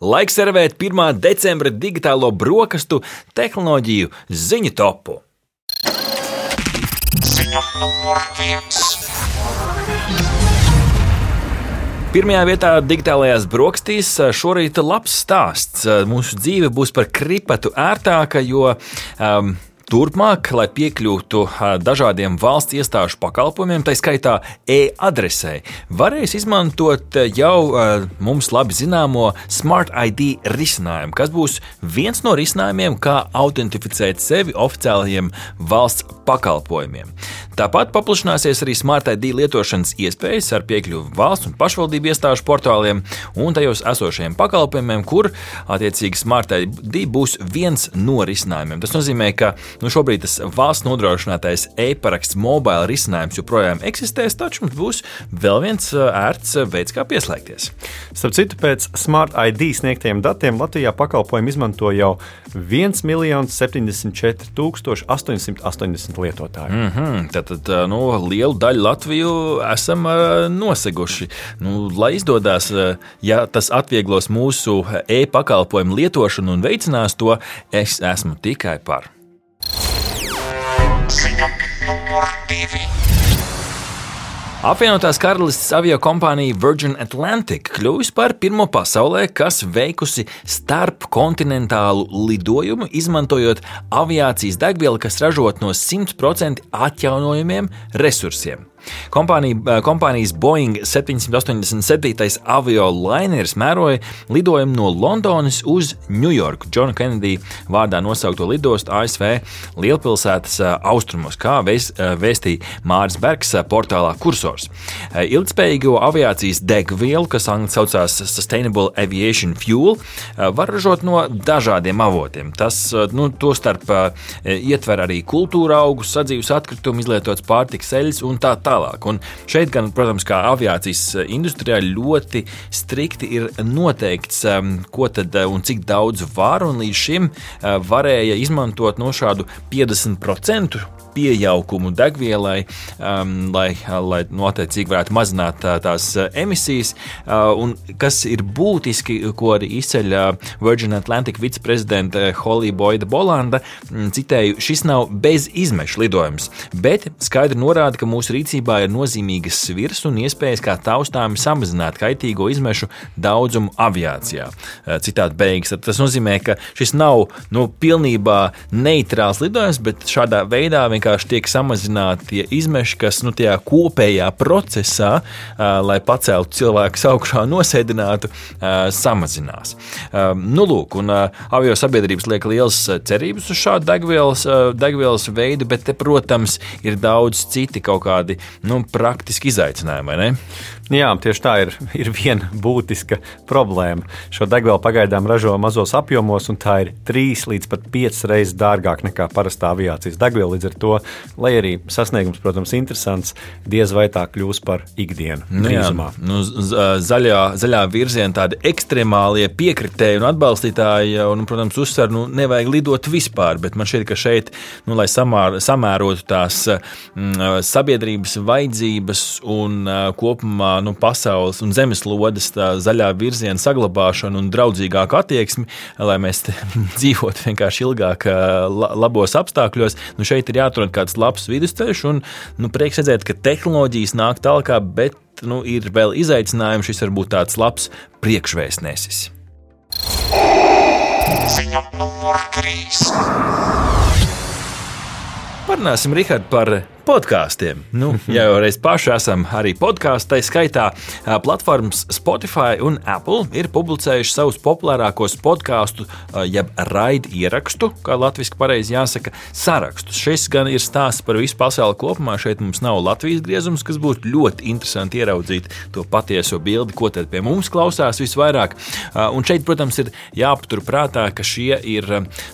Laiks servēt 1. decembra digitālo brokastu tehnoloģiju ziņu topu. Pirmajā vietā digitālajās brokastīs šorīt labs stāsts. Mūsu dzīve būs par kripatu ērtāka, jo um, Turpmāk, lai piekļūtu dažādiem valsts iestāžu pakalpojumiem, tā skaitā e-adresē, varēs izmantot jau mums labi zināmo Smart ID risinājumu, kas būs viens no risinājumiem, kā autentificēt sevi oficiālajiem valsts pakalpojumiem. Tāpat paplašināsies arī Smart ID lietošanas iespējas ar piekļuvi valsts un pašvaldību iestāžu portāliem un tajos esošajiem pakalpojumiem, kur attiecīgi Smart ID būs viens no risinājumiem. Tas nozīmē, ka Nu, šobrīd tas valsts nodrošinātais e-paraksts mobile risinājums joprojām eksistēs, taču mums būs vēl viens ērts veids, kā pieslēgties. Starp citu, pēc Smart ID sniegtiem datiem Latvijā pakalpojumu izmanto jau 1 74 880 lietotāju. Mm -hmm, tad, tad nu, lielu daļu Latviju esam noseguši. Nu, lai izdodas, ja tas atvieglos mūsu e-pakalpojumu lietošanu un veicinās to, es esmu tikai par. Apvienotās karalistes avio kompānija Virgin Atlantic kļuvusi par pirmo pasaulē, kas veikusi starpkontinentālu lidojumu, izmantojot aviācijas degvielu, kas ražot no 100% atjaunojumiem resursiem. Kompānija, eh, kompānijas Boeing 787. avio lineris mēroja lidojumu no Londonas uz Ņujorku, Džona Kennedy vārdā nosaukto lidostu ASV lielpilsētas eh, austrumos, kā eh, vēstīja Māris Bergs portālā Kursors. Ilgspējīgo aviācijas degvielu, kas angļu saucās Sustainable Aviation Fuel, var ražot no dažādiem avotiem. Tas nu, tostarp ietver arī kultūra augus, sadzīves atkritumu, izlietots pārtiks eļļas un tā tālāk tālāk. Un šeit, gan, protams, kā aviācijas industrijā ļoti strikti ir noteikts, um, ko tad uh, un cik daudz var, un līdz šim uh, varēja izmantot no šādu 50% pieaugumu degvielai, um, lai, lai nu, varētu mazināt tā, tās uh, emisijas. Uh, un kas ir būtiski, ko arī izceļ uh, Virgin Atlantic viceprezidenta Holly Boyda Bolanda, mm, citēju, šis nav bez izmešu lidojums, bet skaidri norāda, ka mūsu rīcībā ir nozīmīgas svirs un iespējas kā taustāmi samazināt kaitīgo izmešu daudzumu aviācijā. Uh, citādi beigas. Tas nozīmē, ka šis nav nu, pilnībā neitrāls lidojums, bet šādā veidā vienkārši tiek samazināti tie izmeši, kas nu, tajā kopējā procesā, lai paceltu cilvēku augšā nosēdinātu, samazinās. Nu, lūk, un avio sabiedrības liek liels cerības uz šādu degvielas, degvielas veidu, bet, te, protams, ir daudz citi kaut kādi nu, praktiski izaicinājumi? Jā, tieši tā ir, ir viena būtiska problēma. Šo degvielu pagaidām ražo mazos apjomos, un tā ir trīs līdz pat piecas reizes dārgāka nekā parastā aviācijas degviela. Līdz ar to, lai arī sasniegums, protams, interesants, diez vai tā kļūs par ikdienu. Nu, jā, nu, zaļā, zaļā virzienā tādi ekstremālie piekritēji un atbalstītāji, jau, nu, protams, uzsver, nu, nevajag lidot vispār, bet man šķiet, ka šeit, nu, lai samār, samērotu tās mm, sabiedrības vajadzības un kopumā nu, pasaules un zemeslodes zaļā virziena saglabāšanu un draudzīgāku attieksmi, lai mēs dzīvotu vienkārši ilgāk, labos apstākļos. Nu, šeit ir jāatrod kāds labs vidusceļš, un nu, prieks redzēt, ka tehnoloģijas nāk tālāk, bet nu, ir vēl izaicinājumi. Šis var būt tāds labs priekšvēstnesis. Ziņa numur 3. Parunāsim, Rihard, par podkāstiem. Nu, ja jau reiz paši esam arī podkāstā, tā skaitā platformas Spotify un Apple ir publicējuši savus populārākos podkāstu, jeb raidu ierakstu, kā latviešu pareizi jāsaka, sarakstus. Šis gan ir stāsts par visu pasauli kopumā. Šeit mums nav Latvijas griezums, kas būtu ļoti interesanti ieraudzīt to patieso bildi, ko tad pie mums klausās visvairāk. Un šeit, protams, ir jāpatur prātā, ka šie ir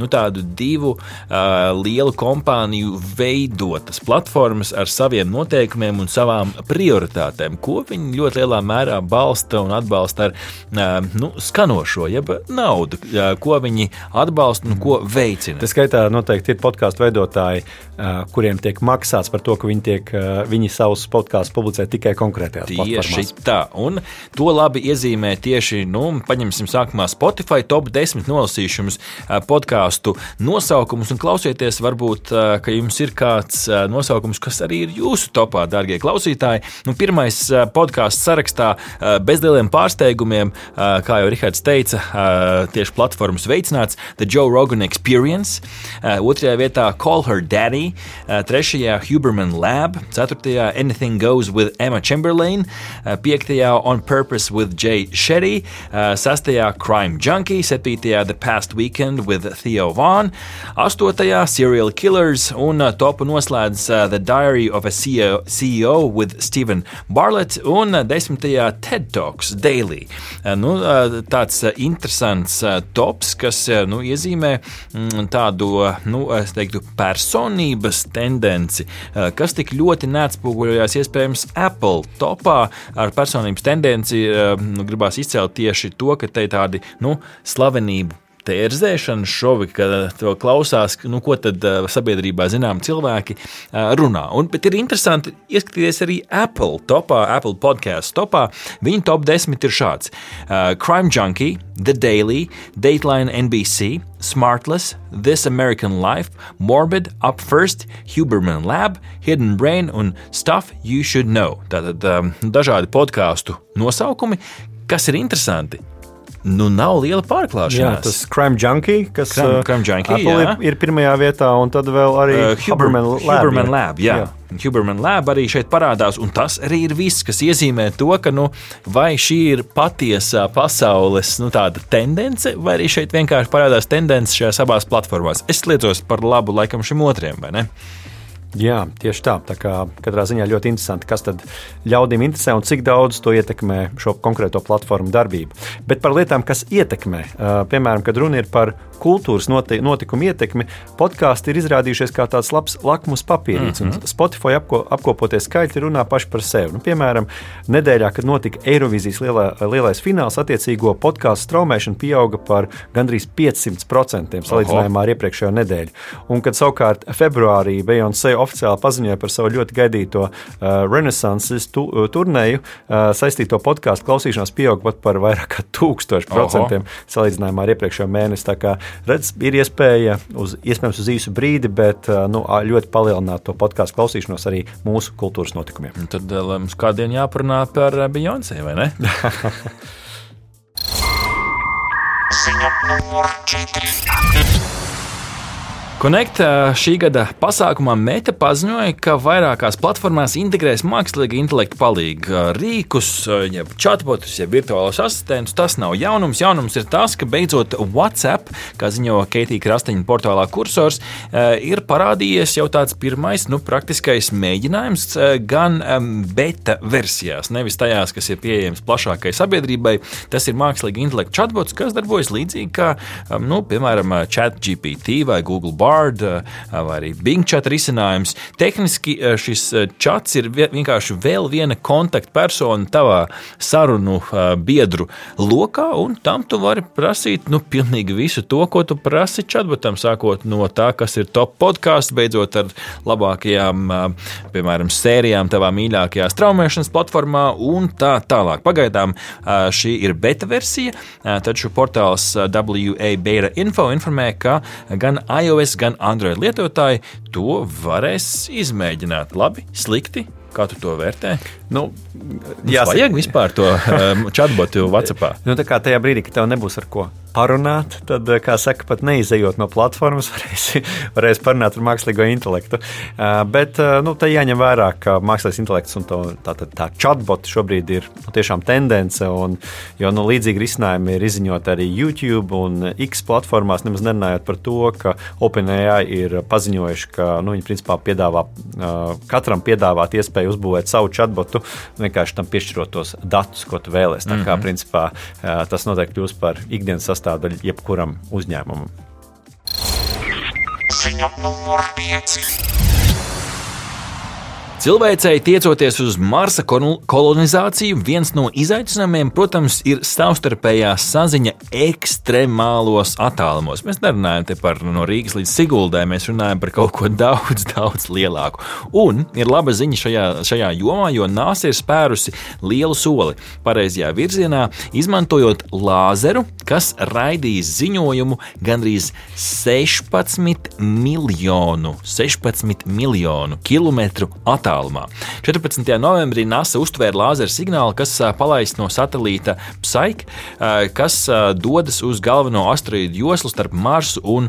nu, tādu divu uh, lielu kompāniju veidotas platformas platformas ar saviem noteikumiem un savām prioritātēm, ko viņi ļoti lielā mērā balsta un atbalsta ar nu, skanošo, jeb naudu, ko viņi atbalsta un ko veicina. Tas skaitā noteikti ir podkāstu veidotāji, kuriem tiek maksāts par to, ka viņi, tiek, viņi savus podkāstus publicē tikai konkrētajās tieši platformās. Tieši tā, un to labi iezīmē tieši, nu, paņemsim sākumā Spotify top 10 nolasījumus podkāstu nosaukumus un klausieties, varbūt, ka jums ir kāds nosaukums, kas arī ir jūsu topā, dārgie klausītāji. Nu, pirmais podkāsts sarakstā bez lieliem pārsteigumiem, kā jau Rihards teica, tieši platformas veicināts The Joe Rogan Experience, otrajā vietā Call Her Daddy, trešajā Huberman Lab, ceturtajā Anything Goes with Emma Chamberlain, piektajā On Purpose with Jay Shetty, sastajā Crime Junkie, septītajā The Past Weekend with Theo Vaughn, astotajā Serial Killers. Un topu noslēdz The Diary of a CEO, CEO with Stephen Barlett un desmitajā TED Talks Daily. Nu, tāds interesants tops, kas nu, iezīmē mm, tādu nu, teiktu, personības tendenci, kas tik ļoti neatspoguļojās iespējams Apple topā ar personības tendenci. Nu, gribās izcelt tieši to, ka te ir tādi nu, slavenību tērzēšanas šovi, kad to klausās, nu, ko tad sabiedrībā zinām cilvēki runā. Un, bet ir interesanti ieskatīties arī Apple topā, Apple podkāstu topā. Viņa top 10 ir šāds: uh, Crime Junkie, The Daily, Dateline NBC, Smartless, This American Life, Morbid, Up First, Huberman Lab, Hidden Brain un Stuff You Should Know. Tātad um, dažādi podkāstu nosaukumi, kas ir interesanti nu, nav liela pārklāšanās. Jā, tas Crime Junkie, kas Crime, crime junkie, ir, ir pirmajā vietā, un tad vēl arī uh, Huberman Lab. Huberman Lab jā. Jā. Huberman Lab arī šeit parādās, un tas arī ir viss, kas iezīmē to, ka nu, vai šī ir patiesā pasaules nu, tendence, vai arī šeit vienkārši parādās tendence šajās abās platformās. Es liecos par labu laikam šim otriem, vai ne? Jā, tieši tā. Tā kā katrā ziņā ļoti interesanti, kas tad ļaudīm interesē un cik daudz to ietekmē šo konkrēto platformu darbību. Bet par lietām, kas ietekmē, piemēram, kad runa ir par kultūras notikumu ietekmi, podkāsti ir izrādījušies kā tāds labs lakmus papīrīts. Mm -hmm. Spotify apko, apkopotie skaitļi runā paši par sevi. Nu, piemēram, nedēļā, kad notika Eirovīzijas lielā, lielais fināls, attiecīgo podkāstu straumēšana pieauga par gandrīz 500% salīdzinājumā ar iepriekšējo nedēļu. Un kad savukārt februārī Beyoncé oficiāli paziņoja par savu ļoti gaidīto uh, Renaissances tu, uh, turnēju, uh, saistīto podkāstu klausīšanās pieauga pat par vairāk kā 1000% salīdzinājumā ar iepriekšējo mēnesi. Tā kā redz, ir iespēja uz, iespējams uz īsu brīdi, bet nu, ļoti palielināt to podkāstu klausīšanos arī mūsu kultūras notikumiem. Un tad mums kādien jāparunā par Beyoncé, vai ne? Ziņa numur 4. Connect šī gada pasākumā Meta paziņoja, ka vairākās platformās integrēs mākslīga intelekta palīdzību rīkus, jeb chatbotus, jeb virtuālus asistentus. Tas nav jaunums. Jaunums ir tas, ka beidzot WhatsApp, kā ziņo Keitija Krasteņa portālā kursors, ir parādījies jau tāds pirmais, nu, praktiskais mēģinājums gan beta versijās, nevis tajās, kas ir pieejams plašākai sabiedrībai. Tas ir mākslīga intelekta chatbots, kas darbojas līdzīgi kā, nu, piemēram, ChatGPT vai Google Bar. Bard eh, vai arī Bing chat risinājums. Tehniski eh, šis eh, chats ir vienkārši vēl viena kontaktpersona tavā sarunu biedru lokā, un tam tu vari prasīt nu, pilnīgi visu to, ko tu prasi chatbotam, sākot no tā, kas ir top podkāsts, beidzot ar labākajām, piemēram, sērijām tavā mīļākajā straumēšanas platformā un tā tālāk. Pagaidām šī ir beta versija, taču portāls WA Beta Info informē, ka gan iOS, gan Android lietotāji to varēs izmēģināt. Labi, slikti. Kā tu to vērtē? Nu, jā, vajag vispār to um, chatbotu WhatsApp. Nu, tā kā tajā brīdī, kad tev nebūs ar ko parunāt, tad, eh, kā saka, pat neizejot no platformas, varēs, varēs parunāt ar mākslīgo intelektu. Uh, bet uh, nu, tā jāņem vērā, ka mākslīgais intelekts un to, tā, tā, tā chatbot šobrīd ir nu, tiešām tendence, un, jo nu, līdzīgi risinājumi ir izziņot arī YouTube un X platformās, nemaz nerunājot par to, ka OpenAI ir paziņojuši, ka nu, viņi principā piedāvā uh, katram piedāvāt iespēju uzbūvēt savu chatbotu, vienkārši tam piešķirot tos datus, ko tu vēlēsies. Tā kā mm -hmm. principā tas noteikti kļūs par ikdienas sastāvdaļu jebkuram uzņēmumam. Ziņa numur 5. Cilvēcei tiecoties uz Marsa kolonizāciju, viens no izaicinājumiem, protams, ir savstarpējā saziņa ekstremālos attālumos. Mēs nerunājam par no Rīgas līdz Siguldai, mēs runājam par kaut ko daudz, daudz lielāku. Un ir laba ziņa šajā, šajā jomā, jo NASA ir spērusi lielu soli pareizajā virzienā, izmantojot lāzeru, kas raidīs ziņojumu gandrīz 16 miljonu, 16 miljonu kilometru attālumā attālumā. 14. novembrī NASA uztvēra lāzera signālu, kas palaists no satelīta Psyche, kas dodas uz galveno asteroīdu joslu starp Marsu un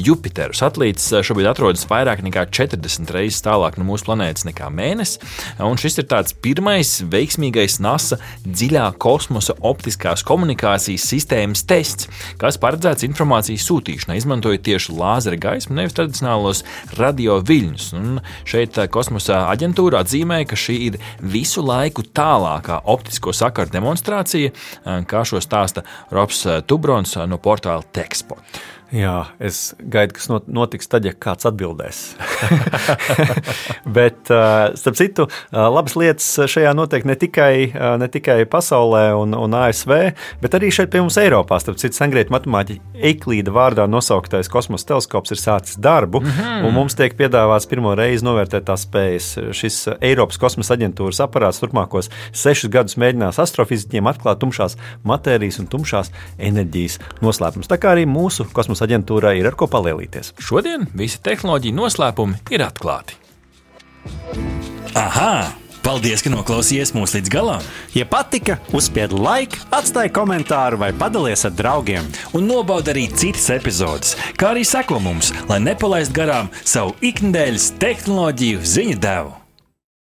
Jupiteru. Satelīts šobrīd atrodas vairāk nekā 40 reizes tālāk no mūsu planētas nekā Mēnesis, un šis ir tāds pirmais veiksmīgais NASA dziļā kosmosa optiskās komunikācijas sistēmas tests, kas paredzēts informācijas sūtīšanai, izmantojot tieši lāzera gaismu, nevis tradicionālos radio viļņus. Un šeit kosmosa aģentūra atzīmēja, ka šī ir visu laiku tālākā optisko sakaru demonstrācija, kā šo stāsta Robs Tubrons no portāla Techspot. Jā, es gaidu, kas notiks tad, ja kāds atbildēs. Bet, starp citu, labas lietas šajā notiek ne tikai, ne tikai pasaulē un, un ASV, bet arī šeit pie mums Eiropā. Starp citu, sengrieķu matemātiķa Eiklīda vārdā nosauktais kosmosa teleskops ir sācis darbu, mm -hmm. un mums tiek piedāvāts pirmo reizi novērtēt tās spējas. Šis Eiropas kosmosa aģentūras aparāts turpmākos sešus gadus mēģinās astrofiziķiem atklāt tumšās matērijas un tumšās enerģijas noslēpumus. Tā kā arī mūsu kosmosa kosmosa aģentūrai ir ar ko palielīties. Šodien visi tehnoloģiju noslēpumi ir atklāti. Aha! Paldies, ka noklausījāties mūsu līdz galam! Ja patika, uzspiediet like, atstājiet komentāru vai padalieties ar draugiem. Un nobaudiet arī citas epizodes, kā arī sekot mums, lai nepalaistu garām savu ikdienas tehnoloģiju ziņu devumu.